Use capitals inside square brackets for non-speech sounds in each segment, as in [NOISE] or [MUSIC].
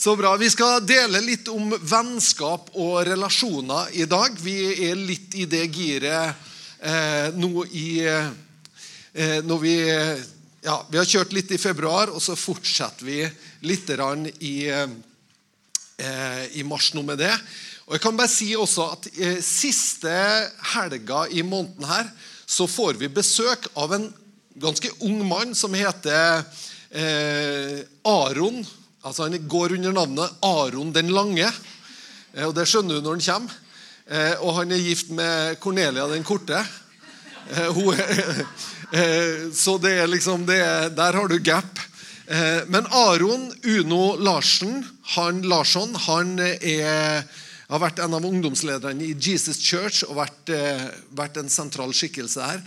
Så bra. Vi skal dele litt om vennskap og relasjoner i dag. Vi er litt i det giret eh, nå i eh, Når vi ja, vi har kjørt litt i februar, og så fortsetter vi litt i, eh, i mars nå med det. Og jeg kan bare si også at eh, Siste helga i måneden her så får vi besøk av en ganske ung mann som heter eh, Aron Altså Han går under navnet Aron den lange. Eh, og Det skjønner du når han kommer. Eh, og han er gift med Cornelia den korte. Eh, så det er liksom det, Der har du gap. Men Aron Uno Larsen, han, Larsson han er, har vært en av ungdomslederne i Jesus Church og vært, vært en sentral skikkelse her.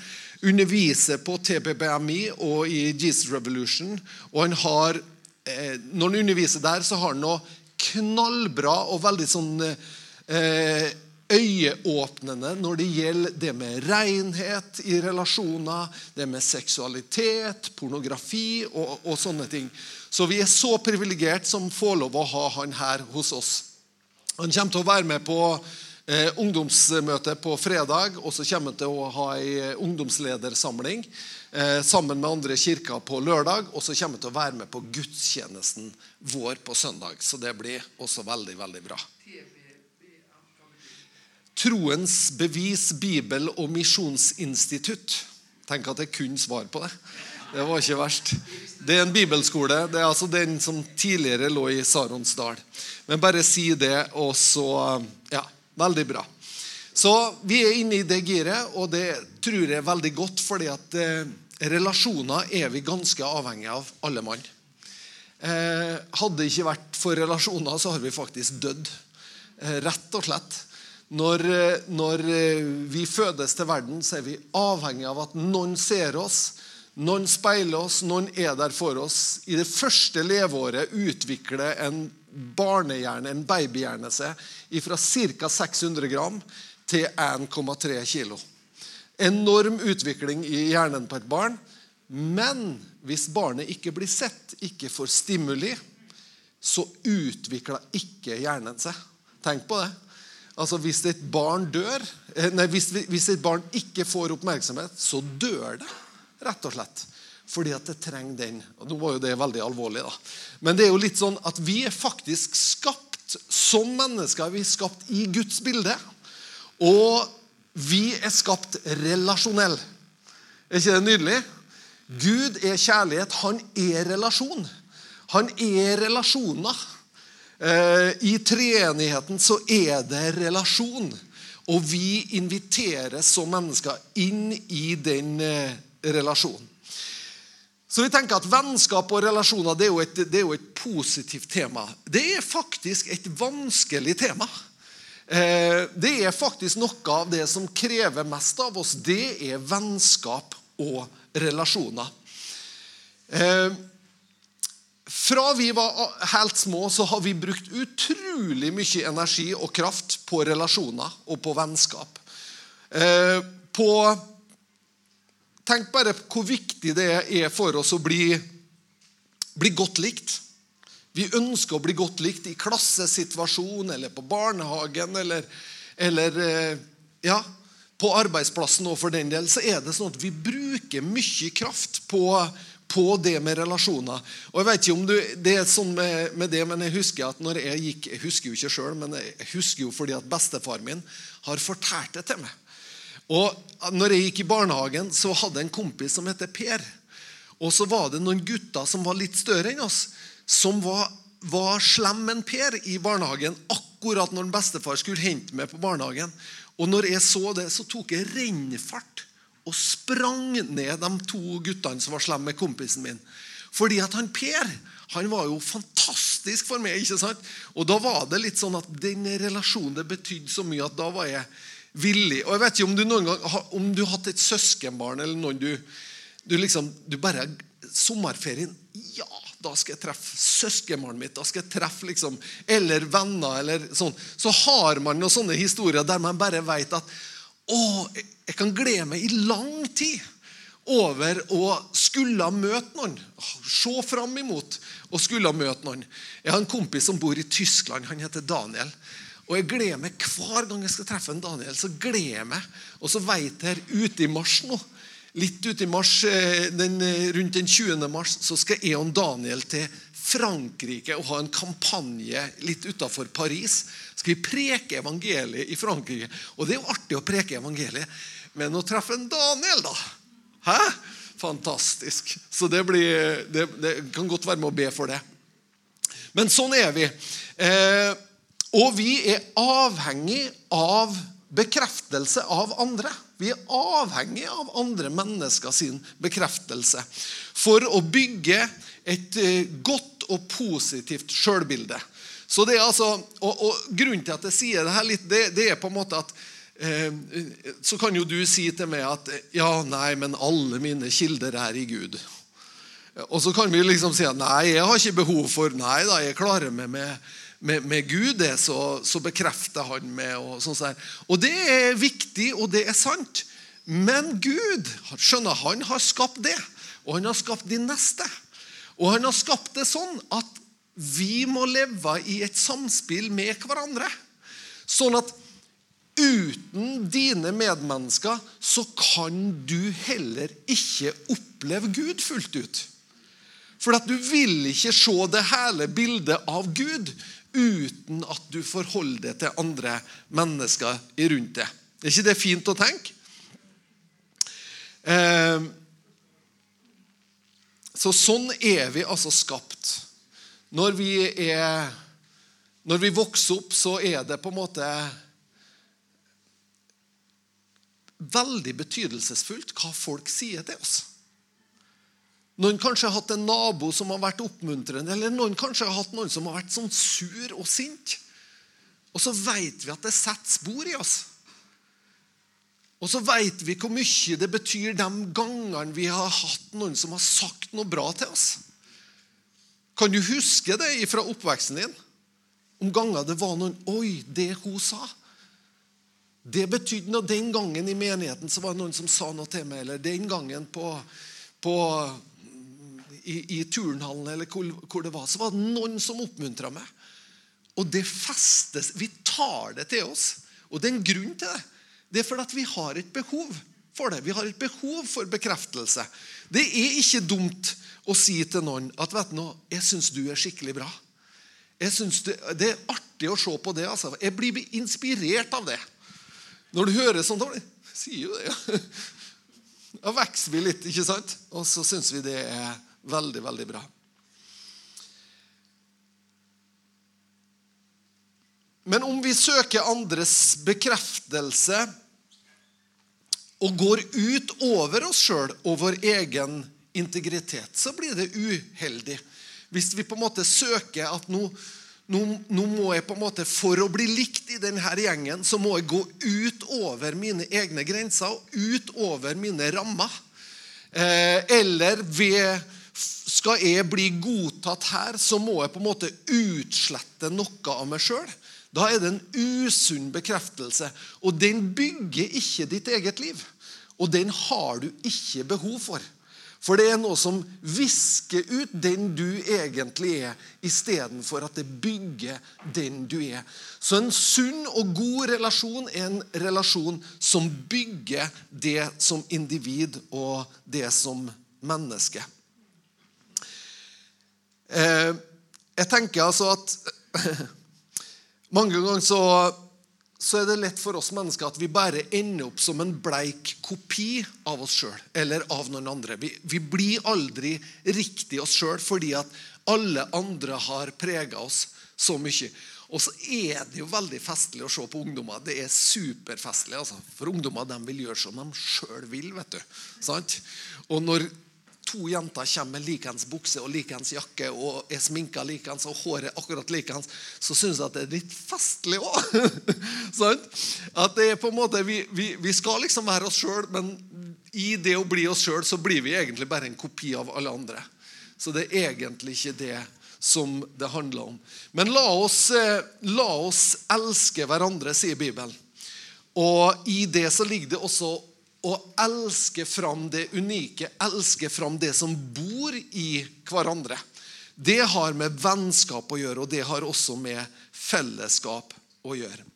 Underviser på TBBMI og i Jesus Revolution. Og han har Eh, når han underviser der, så har han noe knallbra og veldig sånn eh, øyeåpnende når det gjelder det med renhet i relasjoner, det med seksualitet, pornografi og, og sånne ting. Så vi er så privilegert som får lov å ha han her hos oss. Han kommer til å være med på eh, ungdomsmøte på fredag, og så kommer han til å ha ei ungdomsledersamling Eh, sammen med andre kirker på lørdag. Og så kommer vi til å være med på gudstjenesten vår på søndag. Så det blir også veldig, veldig bra. Troens bevis, Bibel og misjonsinstitutt. Tenk at jeg kunne svar på det. Det var ikke verst. Det er en bibelskole. Det er altså den som tidligere lå i Saronsdal. Men bare si det, og så Ja, veldig bra. Så vi er inne i det giret, og det tror jeg er veldig godt, fordi at eh, relasjoner er vi ganske avhengige av, alle mann. Eh, hadde det ikke vært for relasjoner, så har vi faktisk dødd. Eh, rett og slett. Når, eh, når vi fødes til verden, så er vi avhengige av at noen ser oss, noen speiler oss, noen er der for oss. I det første leveåret utvikler en barnehjerne, en babyhjerne, seg fra ca. 600 gram til 1,3 kilo. Enorm utvikling i hjernen på et barn. Men hvis barnet ikke blir sett, ikke får stimuli, så utvikler ikke hjernen seg. Tenk på det. Altså Hvis et barn dør, eh, nei, hvis, hvis et barn ikke får oppmerksomhet, så dør det. Rett og slett. Fordi at det trenger den. Og Nå var jo det veldig alvorlig, da. Men det er jo litt sånn at vi er faktisk skapt som mennesker. Vi er skapt i Guds bilde. Og vi er skapt relasjonell. Er ikke det nydelig? Gud er kjærlighet. Han er relasjon. Han er relasjoner. Eh, I treenigheten så er det relasjon. Og vi inviteres som mennesker inn i den eh, relasjonen. Så vi tenker at Vennskap og relasjoner det er, et, det er, jo et, positivt tema. Det er faktisk et vanskelig tema. Eh, det er faktisk noe av det som krever mest av oss. Det er vennskap og relasjoner. Eh, fra vi var helt små, så har vi brukt utrolig mye energi og kraft på relasjoner og på vennskap. Eh, på Tenk bare hvor viktig det er for oss å bli, bli godt likt. Vi ønsker å bli godt likt i klassesituasjon eller på barnehagen eller, eller eh, ja, på arbeidsplassen og for den del, så er det sånn at vi bruker mye kraft på, på det med relasjoner. Og Jeg vet ikke om du, det er sånn med, med, det, men jeg husker at når jeg gikk Jeg husker jo ikke sjøl, men jeg husker jo fordi at bestefar min har fortalt det til meg. Og når jeg gikk i barnehagen, så hadde jeg en kompis som heter Per. Og så var det noen gutter som var litt større enn oss som var, var slem enn Per i barnehagen akkurat når bestefar skulle hente meg på barnehagen. Og når jeg så det, så tok jeg rennfart og sprang ned de to guttene som var slemme med kompisen min. Fordi at han Per han var jo fantastisk for meg. ikke sant? Og da var det litt sånn at den relasjonen det betydde så mye at da var jeg villig. Og jeg vet ikke om du noen gang om du har hatt et søskenbarn eller noen du, du liksom, du bare Sommerferien Ja, da skal jeg treffe søskenbarnet mitt. da skal jeg treffe liksom, Eller venner. eller sånn. Så har man noen sånne historier der man bare vet at å, jeg kan glede meg i lang tid. over å skulle møte noen. Se fram imot å skulle møte noen. Jeg har en kompis som bor i Tyskland. Han heter Daniel. Og jeg gleder meg Hver gang jeg skal treffe en Daniel, så gleder jeg meg. Og så vet jeg ute i mars nå, litt ute i mars, eh, den, eh, rundt den 20. mars, så skal og Daniel til Frankrike og ha en kampanje litt utafor Paris. Skal vi preke evangeliet i Frankrike. Og det er jo artig å preke evangeliet, men å treffe en Daniel, da Hæ? Fantastisk. Så det, blir, det, det kan godt være med å be for det. Men sånn er vi. Eh, og vi er avhengig av bekreftelse av andre. Vi er avhengig av andre mennesker sin bekreftelse for å bygge et eh, godt og positivt sjølbilde. Så det er altså, og, og, Grunnen til at jeg sier det her litt, det, det er på en måte at Eh, så kan jo du si til meg at ja, nei, men alle mine kilder er i Gud. Og så kan vi liksom si at nei, jeg har ikke behov for Nei da, jeg klarer meg med, med, med Gud. det, så, så, bekrefter han meg. Og, sånn og det er viktig, og det er sant. Men Gud skjønner, han har skapt det. Og han har skapt de neste. Og han har skapt det sånn at vi må leve i et samspill med hverandre. Sånn at Uten dine medmennesker så kan du heller ikke oppleve Gud fullt ut. For at du vil ikke se det hele bildet av Gud uten at du forholder deg til andre mennesker rundt deg. Er ikke det fint å tenke? Eh, så sånn er vi altså skapt. Når vi, er, når vi vokser opp, så er det på en måte veldig betydelsesfullt hva folk sier til oss. Noen kanskje har hatt en nabo som har vært oppmuntrende, eller noen kanskje har hatt noen som har vært sånn sur og sint. Og så vet vi at det setter spor i oss. Og så vet vi hvor mye det betyr de gangene vi har hatt noen som har sagt noe bra til oss. Kan du huske det fra oppveksten din? Om ganger det var noen Oi, det hun sa. Det betydde noe den gangen i menigheten så var det noen som sa noe til meg, eller den gangen på, på i, i, turnhallen eller hvor, hvor, det var, så var det noen som oppmuntra meg. Og det festes. Vi tar det til oss. Og det er en grunn til det. Det er fordi vi har et behov for det. Vi har et behov for bekreftelse. Det er ikke dumt å si til noen at vet du noe, 'Jeg syns du er skikkelig bra'. Jeg synes det, det er artig å se på det. Altså. Jeg blir inspirert av det. Når du hører sånt, sier jo det. Ja. Da vokser vi litt, ikke sant? Og så syns vi det er veldig, veldig bra. Men om vi søker andres bekreftelse og går ut over oss sjøl og vår egen integritet, så blir det uheldig. Hvis vi på en måte søker at nå nå, nå, må jeg på en måte, For å bli likt i denne gjengen så må jeg gå ut over mine egne grenser og ut over mine rammer. Eh, eller ved Skal jeg bli godtatt her, så må jeg på en måte utslette noe av meg sjøl. Da er det en usunn bekreftelse. Og den bygger ikke ditt eget liv. Og den har du ikke behov for. For det er noe som visker ut den du egentlig er, istedenfor at det bygger den du er. Så en sunn og god relasjon er en relasjon som bygger det som individ og det som menneske. Eh, jeg tenker altså at [LAUGHS] mange ganger så så er det lett for oss mennesker at vi bare ender opp som en bleik kopi av oss sjøl eller av noen andre. Vi, vi blir aldri riktig oss sjøl fordi at alle andre har prega oss så mye. Og så er det jo veldig festlig å se på ungdommer. Det er superfestlig. Altså. For ungdommer de vil gjøre som de sjøl vil. vet du. Sant? Og når to jenter kommer med likens bukse og likens jakke og er sminka likens og håret akkurat likens, så syns jeg at det er litt festlig òg. [LAUGHS] at det er på en måte, vi, vi, vi skal liksom være oss sjøl, men i det å bli oss sjøl så blir vi egentlig bare en kopi av alle andre. Så det er egentlig ikke det som det handler om. Men la oss, eh, la oss elske hverandre, sier Bibelen. Og i det så ligger det også å elske fram det unike, elske fram det som bor i hverandre. Det har med vennskap å gjøre, og det har også med fellesskap å gjøre.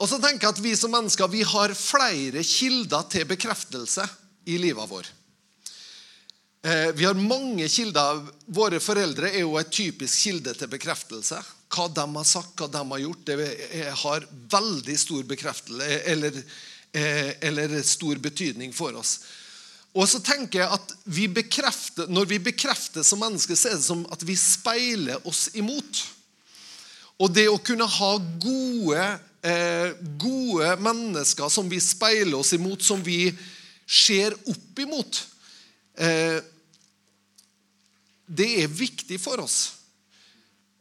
Og så tenker jeg at Vi som mennesker vi har flere kilder til bekreftelse i livet vår. Eh, vi har mange kilder. Våre foreldre er jo et typisk kilde til bekreftelse. Hva de har sagt, hva de har gjort, det har veldig stor bekreftelse eller, eh, eller stor betydning for oss. Og så tenker jeg at vi Når vi bekrefter som mennesker, så er det som at vi speiler oss imot. Og det å kunne ha gode eh, gode mennesker som vi speiler oss imot, som vi ser opp imot, eh, det er viktig for oss.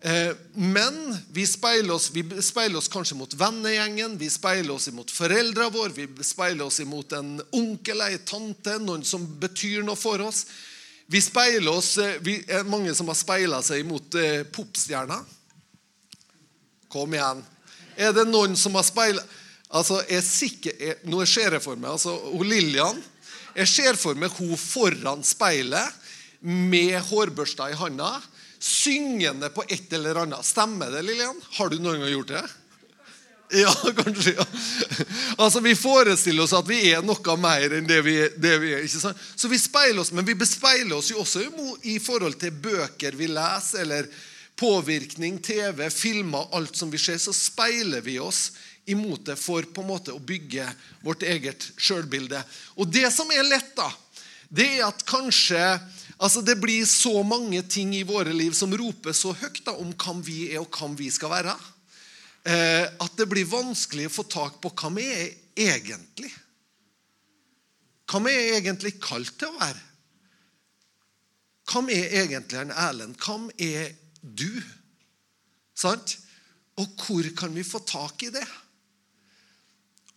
Eh, men vi speiler, oss, vi speiler oss kanskje mot vennegjengen, vi speiler oss imot foreldrene våre, vi speiler oss imot en onkel, ei tante, noen som betyr noe for oss. Vi speiler oss, eh, vi er Mange som har speila seg imot eh, popstjerner. Kom igjen. Er det noen som har speila altså, jeg sikker, jeg, Nå ser jeg for meg altså, hun Lillian Jeg ser for meg hun foran speilet med hårbørsta i handa, syngende på et eller annet. Stemmer det, Lillian? Har du noen gang gjort det? Ja, [LAUGHS] kanskje. ja. Altså, Vi forestiller oss at vi er noe mer enn det vi, det vi er. ikke sant? Så vi speiler oss, Men vi bespeiler oss jo også i forhold til bøker vi leser, eller påvirkning, TV, filmer, alt som vi ser, så speiler vi oss imot det for på en måte å bygge vårt eget sjølbilde. Og det som er lett, da, det er at kanskje altså det blir så mange ting i våre liv som roper så høyt da, om hvem vi er, og hvem vi skal være, eh, at det blir vanskelig å få tak på hva vi er egentlig. Hva vi er egentlig kalt til å være. Hvem er egentlig en Erlend? Hvem er du. Sant? Og hvor kan vi få tak i det?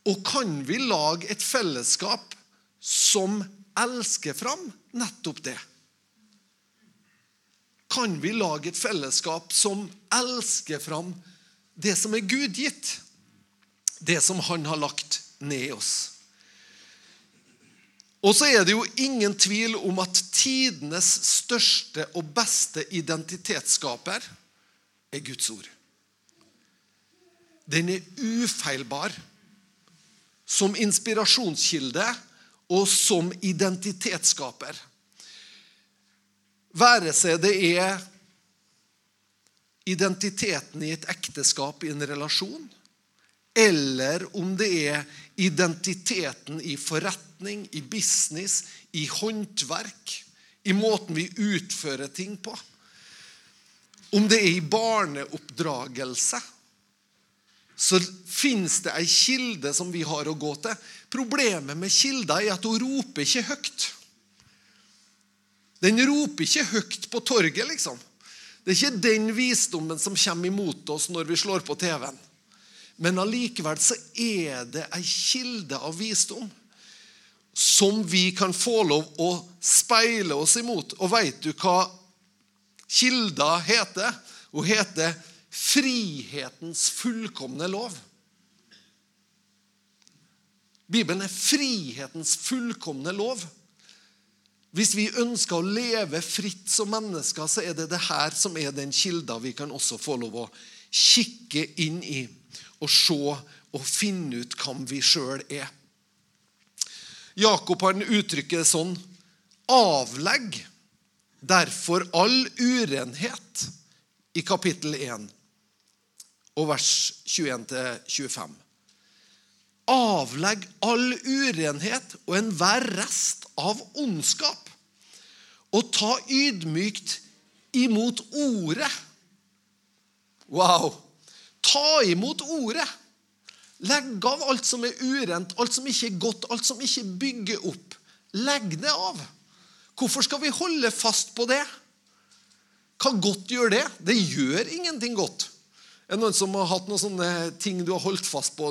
Og kan vi lage et fellesskap som elsker fram nettopp det? Kan vi lage et fellesskap som elsker fram det som er Gud gitt? Det som Han har lagt ned i oss. Og så er det jo ingen tvil om at tidenes største og beste identitetsskaper er Guds ord. Den er ufeilbar som inspirasjonskilde og som identitetsskaper. Være seg det er identiteten i et ekteskap, i en relasjon, eller om det er identiteten i forretning, i business, i håndverk, i måten vi utfører ting på. Om det er i barneoppdragelse, så fins det ei kilde som vi har å gå til. Problemet med kilda er at hun roper ikke høyt. Den roper ikke høyt på torget, liksom. Det er ikke den visdommen som kommer imot oss når vi slår på TV-en. Men allikevel så er det ei kilde av visdom som vi kan få lov å speile oss imot. Og veit du hva kilda heter? Hun heter frihetens fullkomne lov. Bibelen er frihetens fullkomne lov. Hvis vi ønsker å leve fritt som mennesker, så er det det her som er den kilda vi kan også få lov å kikke inn i og se og finne ut hvem vi sjøl er. Jakob han uttrykker det sånn Avlegg derfor all urenhet i kapittel 1 og vers 21-25. Avlegg all urenhet og enhver rest av ondskap, og ta ydmykt imot ordet. Wow! Ta imot ordet. Legg av alt som er urent, alt som ikke er godt, alt som ikke bygger opp. Legg det av. Hvorfor skal vi holde fast på det? Hva godt gjør det? Det gjør ingenting godt. Er det noen som har hatt noen sånne ting du har holdt fast på?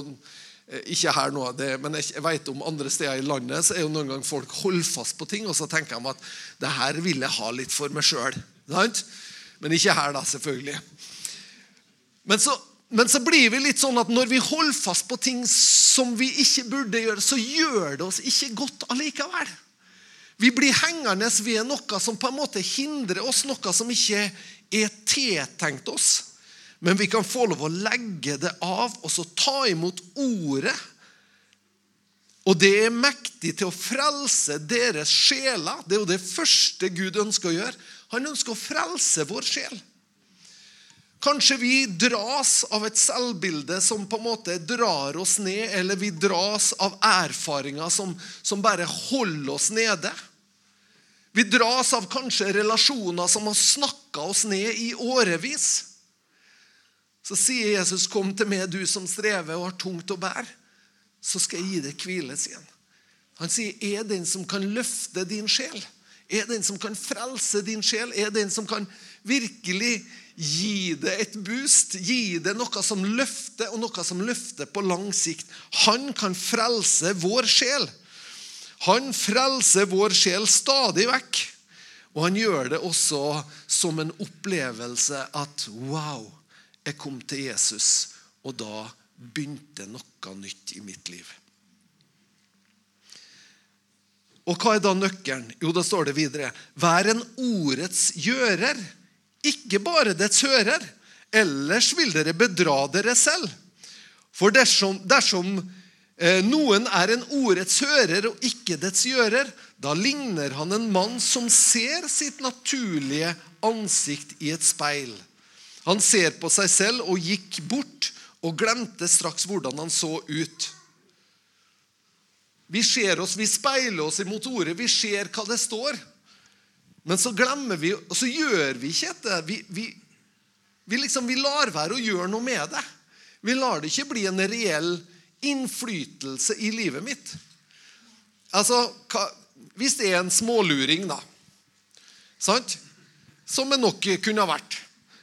Eh, ikke her nå, men jeg vet om andre steder i landet så er jo noen ganger folk holder fast på ting, og så tenker de at det her vil jeg ha litt for meg sjøl. Men ikke her, da, selvfølgelig. Men så men så blir vi litt sånn at når vi holder fast på ting som vi ikke burde gjøre, så gjør det oss ikke godt allikevel. Vi blir hengende ved noe som på en måte hindrer oss, noe som ikke er tiltenkt oss. Men vi kan få lov å legge det av og så ta imot ordet. Og det er mektig til å frelse deres sjeler. Det er jo det første Gud ønsker å gjøre. Han ønsker å frelse vår sjel. Kanskje vi dras av et selvbilde som på en måte drar oss ned, eller vi dras av erfaringer som, som bare holder oss nede. Vi dras av kanskje relasjoner som har snakka oss ned i årevis. Så sier Jesus, 'Kom til meg, du som strever og har tungt å bære, så skal jeg gi deg hvile', sier han. Han sier, 'Er den som kan løfte din sjel', er den som kan frelse din sjel, er den som kan virkelig Gi det et boost. Gi det noe som løfter, og noe som løfter på lang sikt. Han kan frelse vår sjel. Han frelser vår sjel stadig vekk. Og han gjør det også som en opplevelse at wow, jeg kom til Jesus, og da begynte noe nytt i mitt liv. Og hva er da nøkkelen? Jo, da står det videre. Vær en ordets gjører ikke bare dets hører. Ellers vil dere bedra dere selv. For dersom, dersom eh, noen er en ordets hører og ikke dets gjører, da ligner han en mann som ser sitt naturlige ansikt i et speil. Han ser på seg selv og gikk bort og glemte straks hvordan han så ut. Vi ser oss, vi speiler oss imot ordet, vi ser hva det står. Men så glemmer vi, og så gjør vi ikke dette. Vi, vi, vi, liksom, vi lar være å gjøre noe med det. Vi lar det ikke bli en reell innflytelse i livet mitt. Altså, hva, Hvis det er en småluring, da, sant? som det nok kunne ha vært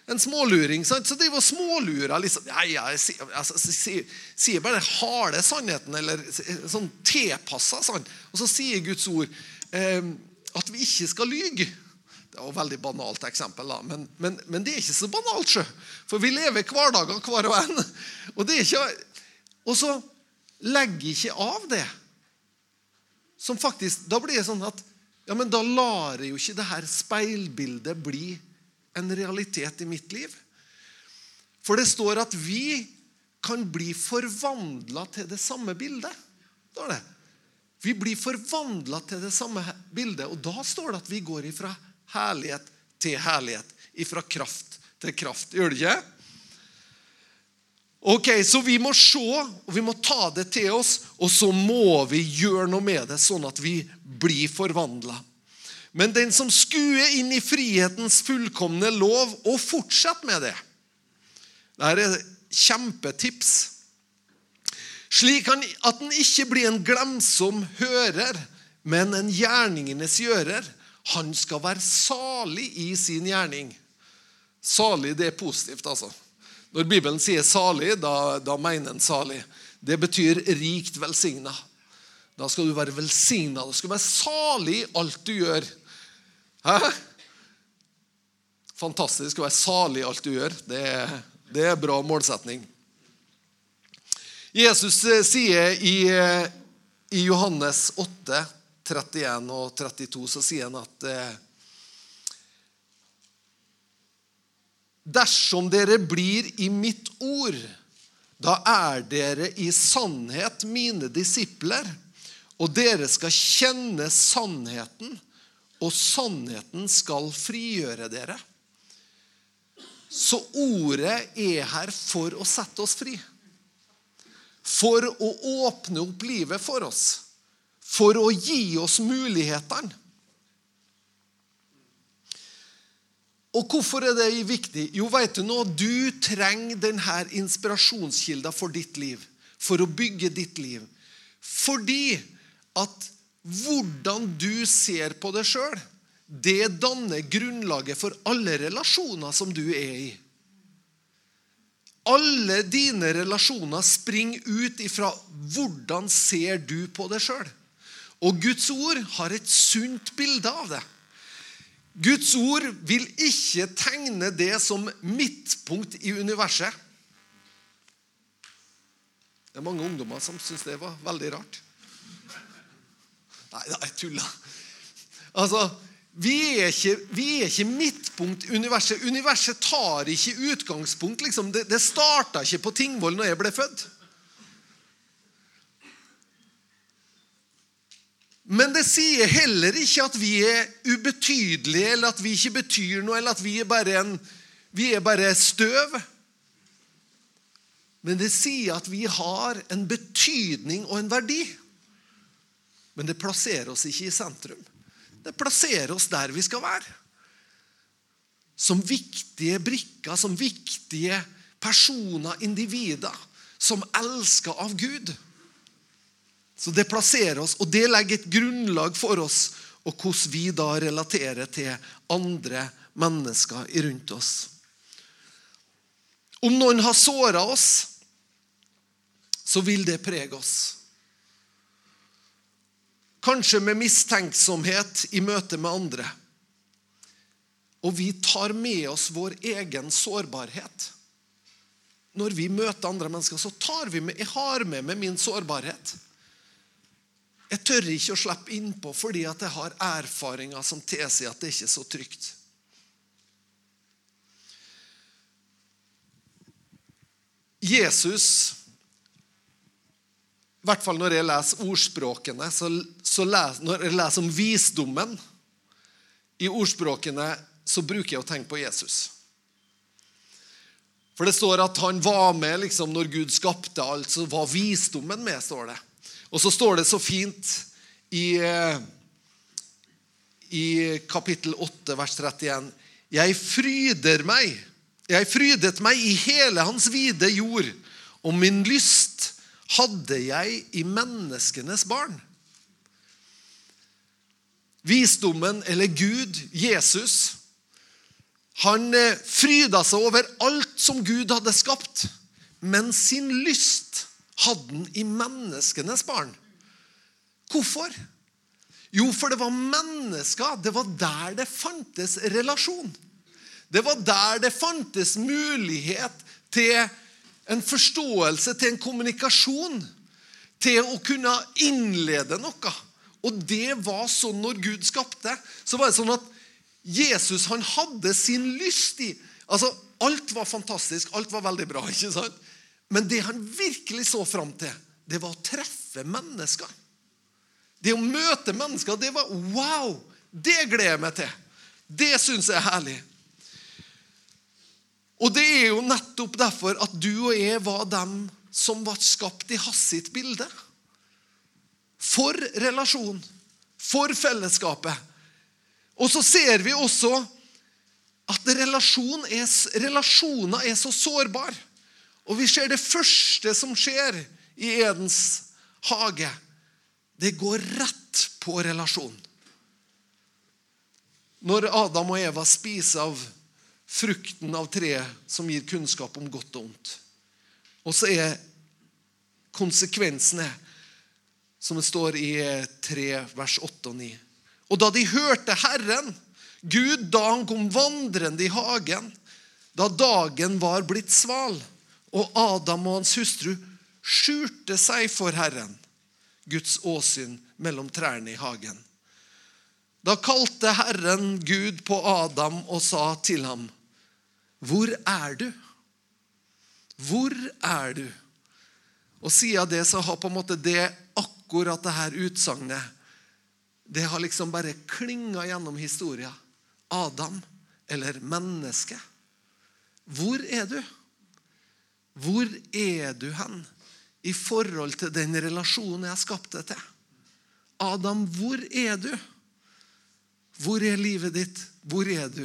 En småluring sant? så driver og smålurer liksom, ja, jeg, altså, sier, sier bare den harde sannheten, eller sånn tilpassa sann. Og så sier Guds ord eh, at vi ikke skal lyge. Det var et veldig banalt eksempel, da. Men, men, men det er ikke så banalt. Sjø. For vi lever hverdager hver og en. Og, det er ikke, og så legger ikke av det. Som faktisk, Da blir det sånn at ja, men da lar jeg jo ikke det her speilbildet bli en realitet i mitt liv. For det står at vi kan bli forvandla til det samme bildet. står det. Vi blir forvandla til det samme bildet. Og da står det at vi går ifra herlighet til herlighet. Ifra kraft til kraft. Gjør det ikke? Ok, Så vi må se, og vi må ta det til oss, og så må vi gjøre noe med det, sånn at vi blir forvandla. Men den som skuer inn i frihetens fullkomne lov, og fortsetter med det Dette er kjempetips. Slik at den ikke blir en glemsom hører, men en gjerningenes gjører. Han skal være salig i sin gjerning. Salig, det er positivt, altså. Når Bibelen sier salig, da, da mener en salig. Det betyr rikt velsigna. Da skal du være velsigna. Du skal være salig i alt du gjør. Hæ? Fantastisk å være salig i alt du gjør. Det er, det er bra målsetning. Jesus eh, sier i, eh, i Johannes 8, 31 og 32, så sier han at eh, Dersom dere blir i mitt ord, da er dere i sannhet mine disipler, og dere skal kjenne sannheten, og sannheten skal frigjøre dere. Så ordet er her for å sette oss fri for å åpne opp livet for oss. For å gi oss mulighetene. Og hvorfor er det viktig? Jo, vet du nå, du trenger denne inspirasjonskilden for ditt liv. For å bygge ditt liv. Fordi at hvordan du ser på deg sjøl, det danner grunnlaget for alle relasjoner som du er i. Alle dine relasjoner springer ut ifra hvordan ser du på deg sjøl. Og Guds ord har et sunt bilde av det. Guds ord vil ikke tegne det som midtpunkt i universet. Det er mange ungdommer som syns det var veldig rart. Nei, jeg tulla. Altså, vi er, ikke, vi er ikke midtpunkt universet. Universet tar ikke utgangspunkt. Liksom. Det, det starta ikke på Tingvoll når jeg ble født. Men det sier heller ikke at vi er ubetydelige, eller at vi ikke betyr noe, eller at vi er bare, en, vi er bare støv. Men det sier at vi har en betydning og en verdi. Men det plasserer oss ikke i sentrum. Det plasserer oss der vi skal være. Som viktige brikker, som viktige personer, individer, som elsker av Gud. Så det plasserer oss, og det legger et grunnlag for oss og hvordan vi da relaterer til andre mennesker rundt oss. Om noen har såra oss, så vil det prege oss. Kanskje med mistenksomhet i møte med andre. Og vi tar med oss vår egen sårbarhet. Når vi møter andre mennesker, så tar vi med, jeg har med meg min sårbarhet. Jeg tør ikke å slippe innpå fordi at jeg har erfaringer som tilsier at det ikke er så trygt. Jesus I hvert fall når jeg leser ordspråkene, så, så les, når jeg leser om visdommen i ordspråkene, så bruker jeg å tenke på Jesus. For det står at han var med liksom, når Gud skapte alt, så var visdommen med. står det. Og så står det så fint i, eh, i kapittel 8, vers 31 Jeg fryder meg. Jeg frydet meg i hele hans vide jord, og min lyst hadde jeg i menneskenes barn. Visdommen, eller Gud, Jesus, han eh, fryda seg over alt som Gud hadde skapt, men sin lyst hadde han i menneskenes barn. Hvorfor? Jo, for det var mennesker. Det var der det fantes relasjon. Det var der det fantes mulighet til en forståelse, til en kommunikasjon. Til å kunne innlede noe. Og det var sånn når Gud skapte. Så var det sånn at Jesus han hadde sin lyst i altså Alt var fantastisk, alt var veldig bra. [LAUGHS] ikke sant? Men det han virkelig så fram til, det var å treffe mennesker. Det å møte mennesker, det var wow! Det gleder jeg meg til. Det syns jeg er herlig. Og det er jo nettopp derfor at du og jeg var dem som ble skapt i hans bilde. For relasjon. For fellesskapet. Og så ser vi også at relasjon er, relasjoner er så sårbare. Og vi ser det første som skjer i Edens hage. Det går rett på relasjon. Når Adam og Eva spiser av frukten av treet som gir kunnskap om godt og ondt. Og så er konsekvensene, som det står i 3, vers 8 og 9. Og da de hørte Herren, Gud, da han kom vandrende i hagen, da dagen var blitt sval, og Adam og hans hustru skjulte seg for Herren, Guds åsyn mellom trærne i hagen. Da kalte Herren Gud på Adam og sa til ham, 'Hvor er du?' Hvor er du? Og siden det så har på en måte det akkurat det her utsagnet Det har liksom bare klinga gjennom historien. Adam eller menneske. Hvor er du? Hvor er du hen i forhold til den relasjonen jeg har skapt deg til? Adam, hvor er du? Hvor er livet ditt? Hvor er du?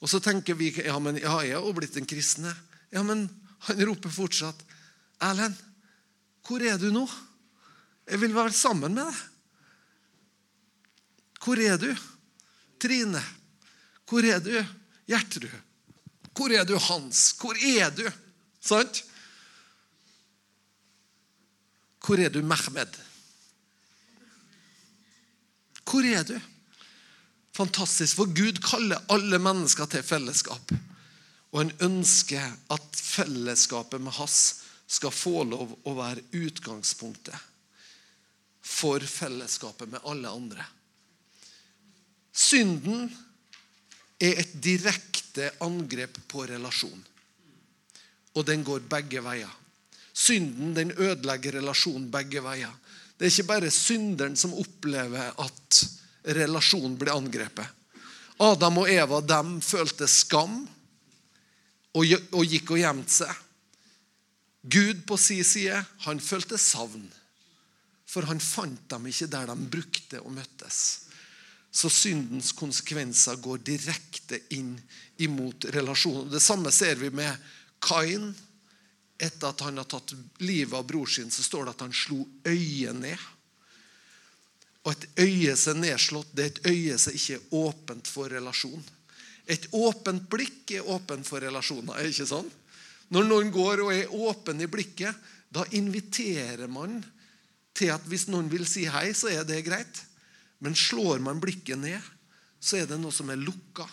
Og så tenker vi ja, men ja, jeg har jo blitt en kristne. Ja, men han roper fortsatt. Erlend, hvor er du nå? Jeg vil være sammen med deg. Hvor er du? Trine. Hvor er du? Gjertrud. Hvor er du, Hans? Hvor er du? Sant? Hvor er du, Mehmed? Hvor er du? Fantastisk, for Gud kaller alle mennesker til fellesskap. Og han ønsker at fellesskapet med hans skal få lov å være utgangspunktet for fellesskapet med alle andre. Synden er et direkte angrep på relasjon. Og den går begge veier. Synden den ødelegger relasjonen begge veier. Det er ikke bare synderen som opplever at relasjonen ble angrepet. Adam og Eva de følte skam og gikk og gjemte seg. Gud på sin side han følte savn, for han fant dem ikke der de brukte og møttes. Så syndens konsekvenser går direkte inn imot relasjonen. Det samme ser vi med Kain. Etter at han har tatt livet av bror sin, så står det at han slo øyet ned. Og et øye som er nedslått, det er et øye som ikke er åpent for relasjon. Et åpent blikk er åpent for relasjoner. er det ikke sånn? Når noen går og er åpen i blikket, da inviterer man til at hvis noen vil si hei, så er det greit. Men slår man blikket ned, så er det noe som er lukka,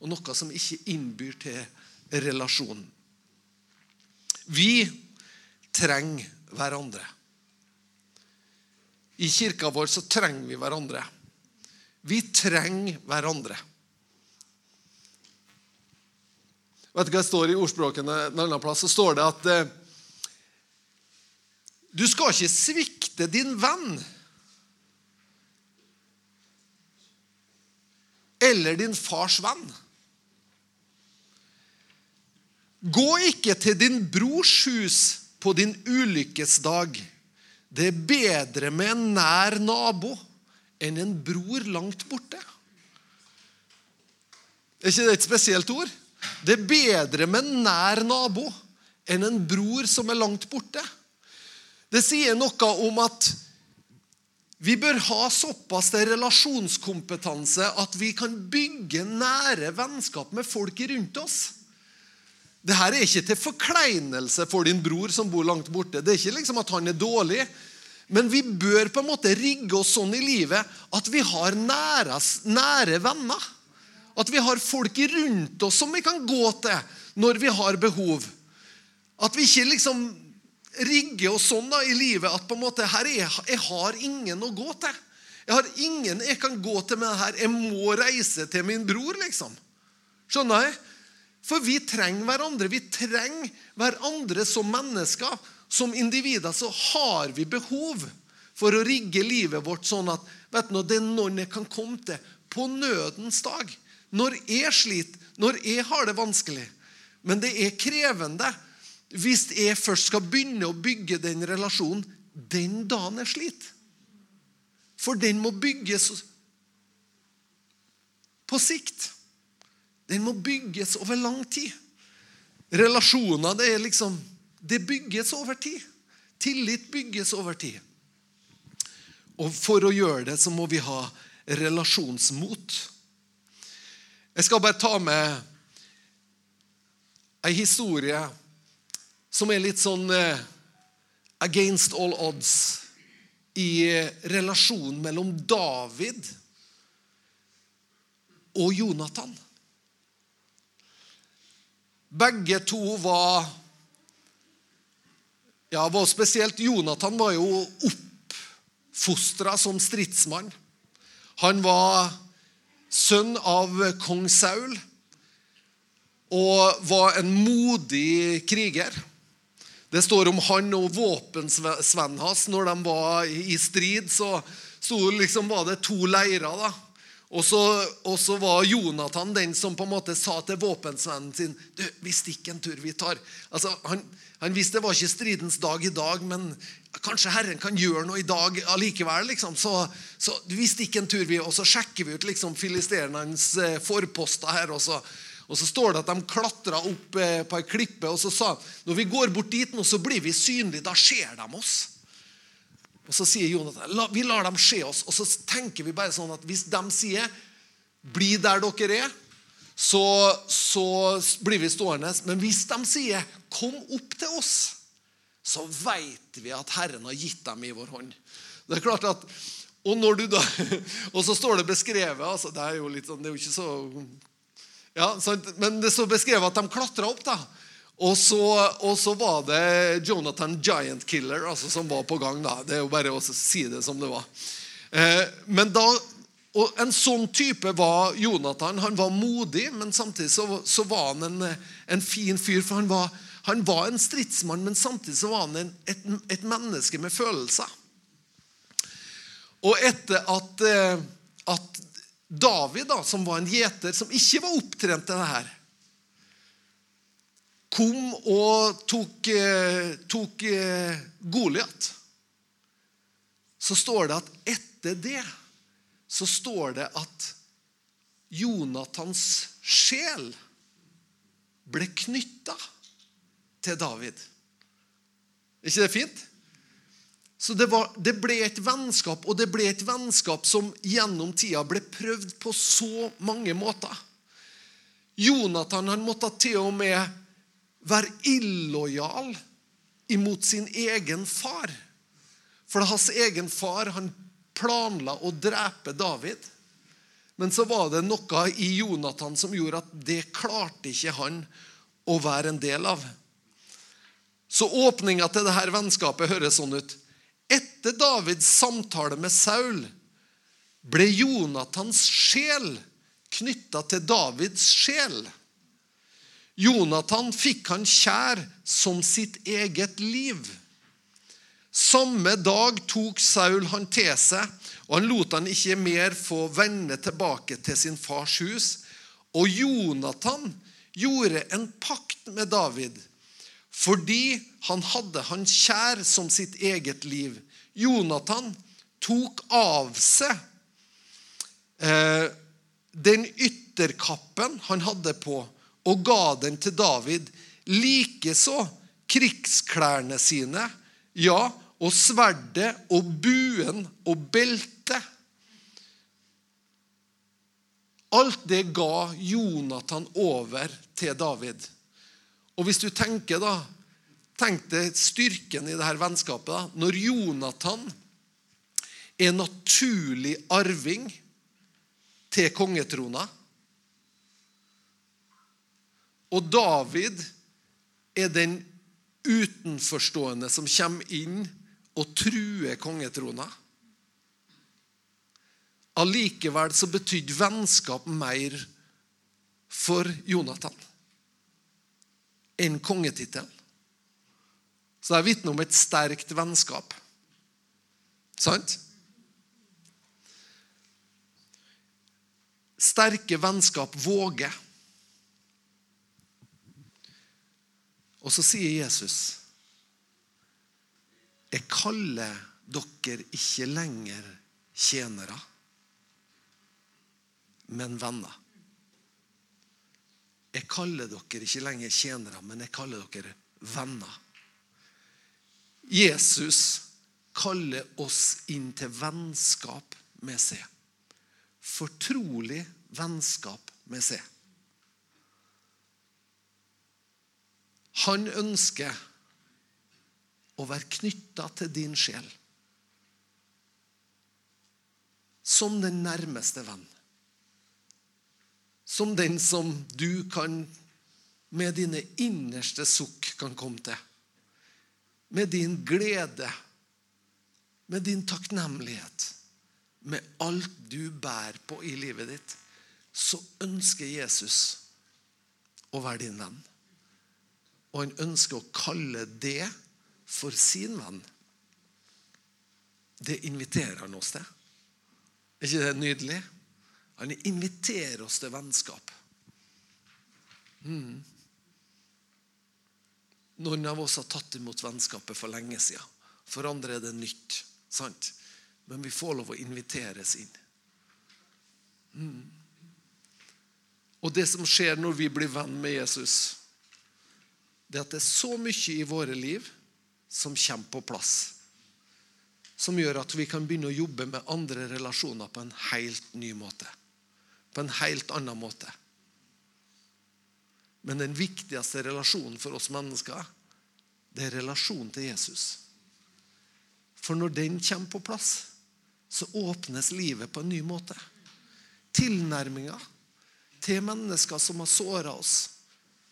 og noe som ikke innbyr til relasjon. Vi trenger hverandre. I kirka vår så trenger vi hverandre. Vi trenger hverandre. Vet du hva det står i ordspråkene en annen plass? Så står det at eh, du skal ikke svikte din venn eller din fars venn. Gå ikke til din brors hus på din ulykkesdag. Det er bedre med en nær nabo enn en bror langt borte. Er ikke det et spesielt ord? Det er bedre med en nær nabo enn en bror som er langt borte. Det sier noe om at vi bør ha såpass relasjonskompetanse at vi kan bygge nære vennskap med folk rundt oss. Dette er ikke til forkleinelse for din bror som bor langt borte. Det er ikke liksom at han er dårlig. Men vi bør på en måte rigge oss sånn i livet at vi har nære, nære venner. At vi har folk rundt oss som vi kan gå til når vi har behov. At vi ikke liksom rigger oss sånn da i livet at på en måte, her er, jeg har ingen å gå til. Jeg har ingen jeg kan gå til med det her. Jeg må reise til min bror, liksom. Skjønner jeg? For vi trenger hverandre. Vi trenger hverandre som mennesker. Som individer så har vi behov for å rigge livet vårt sånn at vet du, det er noen jeg kan komme til på nødens dag. Når jeg sliter, når jeg har det vanskelig. Men det er krevende hvis jeg først skal begynne å bygge den relasjonen den dagen jeg sliter. For den må bygges på sikt. Den må bygges over lang tid. Relasjoner det er liksom Det bygges over tid. Tillit bygges over tid. Og for å gjøre det så må vi ha relasjonsmot. Jeg skal bare ta med ei historie som er litt sånn uh, against all odds i relasjonen mellom David og Jonathan. Begge to var Ja, var spesielt Jonathan var jo oppfostra som stridsmann. Han var sønn av kong Saul, og var en modig kriger. Det står om han og våpensvennen hans. Når de var i strid, så, så liksom var det to leirer. da. Og så, var Jonathan den som på en måte sa til våpensvennen sin du, vi stikker en tur, vi tar. Altså, han, han, visste det var ikke stridens dag i dag, men kanskje Herren kan gjøre noe i dag allikevel. Liksom. Så, så vi stikker en tur, vi, og så sjekker vi ut liksom, filisternes eh, forposter her. og så og så står det at de klatra opp eh, på ei klippe og så sa når vi går bort dit nå, så blir vi synlige. Da ser de oss. Og Så sier Jonathan vi lar dem se oss. Og så tenker vi bare sånn at hvis de sier 'bli der dere er', så, så blir vi stående. Men hvis de sier 'kom opp til oss', så veit vi at Herren har gitt dem i vår hånd. Det er klart at og, da, [LAUGHS] og så står det beskrevet altså Det er jo litt sånn, det er jo ikke så ja, Men det står beskrevet at de klatra opp. da. Og så, og så var det Jonathan Giant Killer altså, som var på gang. da. Det er jo bare å si det som det var. Eh, men da, og En sånn type var Jonathan. Han var modig, men samtidig så, så var han en, en, fin fyr. For han var, han var, en stridsmann, men samtidig så var han en, et, et, menneske med følelser. Og etter at, eh, at David, da, som var en gjeter, som ikke var opptrent til det her kom og tok, eh, tok eh, Goliat, så står det at etter det så står det at Jonathans sjel ble knytta til David. Er ikke det fint? Så det, var, det, ble et vennskap, og det ble et vennskap som gjennom tida ble prøvd på så mange måter. Jonathan han måtte til og med være illojal imot sin egen far. For hans egen far han planla å drepe David. Men så var det noe i Jonathan som gjorde at det klarte ikke han å være en del av. Så åpninga til dette vennskapet høres sånn ut. Etter Davids samtale med Saul ble Jonathans sjel knytta til Davids sjel. Jonathan fikk han kjær som sitt eget liv. Samme dag tok Saul han til seg, og han lot han ikke mer få vende tilbake til sin fars hus. Og Jonathan gjorde en pakt med David fordi han hadde han kjær som sitt eget liv. Jonathan tok av seg eh, den ytterkappen han hadde på og ga den til David. Likeså krigsklærne sine, ja, og sverdet og buen og beltet. Alt det ga Jonathan over til David. Og hvis du tenker da, Tenk deg styrken i dette vennskapet. da, Når Jonathan er naturlig arving til kongetrona og David er den utenforstående som kommer inn og truer kongetrona. Allikevel så betydde vennskap mer for Jonathan enn kongetittelen. Så det vitner om et sterkt vennskap. Sant? Sterke vennskap våger. Og så sier Jesus Jeg kaller dere ikke lenger tjenere, men venner. Jeg kaller dere ikke lenger tjenere, men jeg kaller dere venner. Jesus kaller oss inn til vennskap med seg. Fortrolig vennskap med seg. Han ønsker å være knytta til din sjel. Som den nærmeste venn. Som den som du kan med dine innerste sukk kan komme til. Med din glede, med din takknemlighet, med alt du bærer på i livet ditt, så ønsker Jesus å være din venn. Og han ønsker å kalle det for sin venn. Det inviterer han oss til. Er ikke det nydelig? Han inviterer oss til vennskap. Mm. Noen av oss har tatt imot vennskapet for lenge siden. For andre er det nytt. sant? Men vi får lov å inviteres inn. Mm. Og det som skjer når vi blir venn med Jesus det at det er så mye i våre liv som kommer på plass. Som gjør at vi kan begynne å jobbe med andre relasjoner på en helt ny måte. På en helt annen måte. Men den viktigste relasjonen for oss mennesker, det er relasjonen til Jesus. For når den kommer på plass, så åpnes livet på en ny måte. Tilnærminga til mennesker som har såra oss,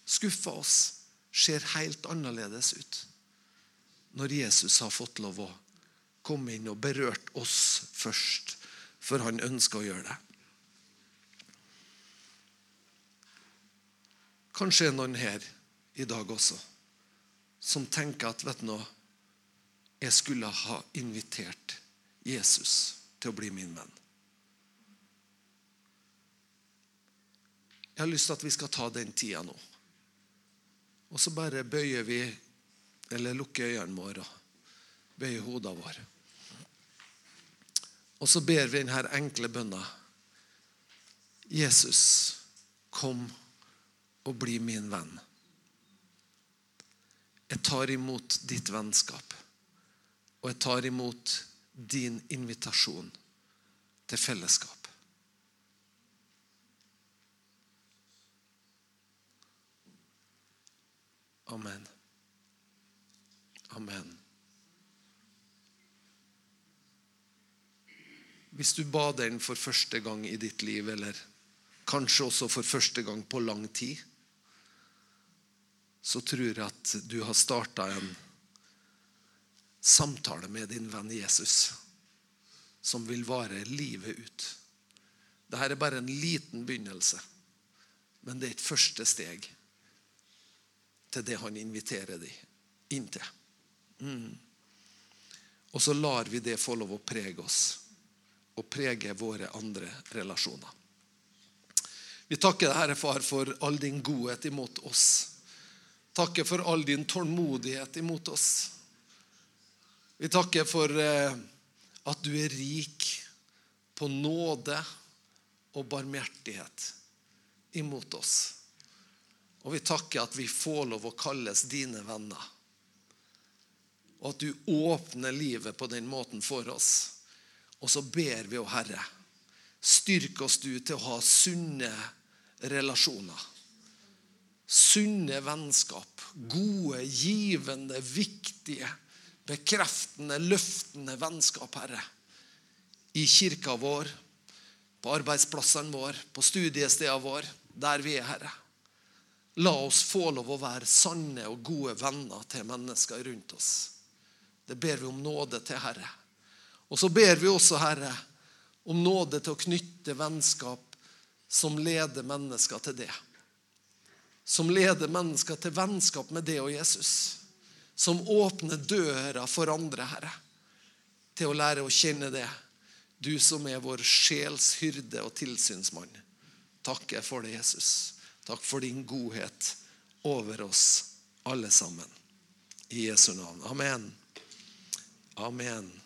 skuffa oss, ser helt annerledes ut når Jesus har fått lov å komme inn og berørt oss først, for han ønsker å gjøre det. Kanskje er noen her i dag også som tenker at vet du noe, jeg skulle ha invitert Jesus til å bli min venn. Jeg har lyst til at vi skal ta den tida nå. Og så bare bøyer vi, eller lukker øynene våre og bøyer hodene våre. Og så ber vi denne enkle bønna. Jesus, kom og bli min venn. Jeg tar imot ditt vennskap, og jeg tar imot din invitasjon til fellesskap. Amen. Amen. Hvis du ba den for første gang i ditt liv, eller kanskje også for første gang på lang tid, så tror jeg at du har starta en samtale med din venn Jesus som vil vare livet ut. Dette er bare en liten begynnelse, men det er et første steg til det han inviterer dem inn til. Mm. Og så lar vi det få lov å prege oss og prege våre andre relasjoner. Vi takker deg, Herre Far, for all din godhet imot oss. Takker for all din tålmodighet imot oss. Vi takker for eh, at du er rik på nåde og barmhjertighet imot oss. Og vi takker at vi får lov å kalles dine venner. Og at du åpner livet på den måten for oss. Og så ber vi, å Herre, styrk oss du til å ha sunne relasjoner. Sunne vennskap. Gode, givende, viktige, bekreftende, løftende vennskap, Herre. I kirka vår, på arbeidsplassene våre, på studiestedene våre, der vi er, Herre. La oss få lov å være sanne og gode venner til mennesker rundt oss. Det ber vi om nåde til, Herre. Og så ber vi også, Herre, om nåde til å knytte vennskap som leder mennesker til det. Som leder mennesker til vennskap med det og Jesus. Som åpner døra for andre, Herre, til å lære å kjenne det. Du som er vår sjels hyrde og tilsynsmann. Takker for det, Jesus. Takk for din godhet over oss alle sammen. I Jesu navn. Amen. Amen.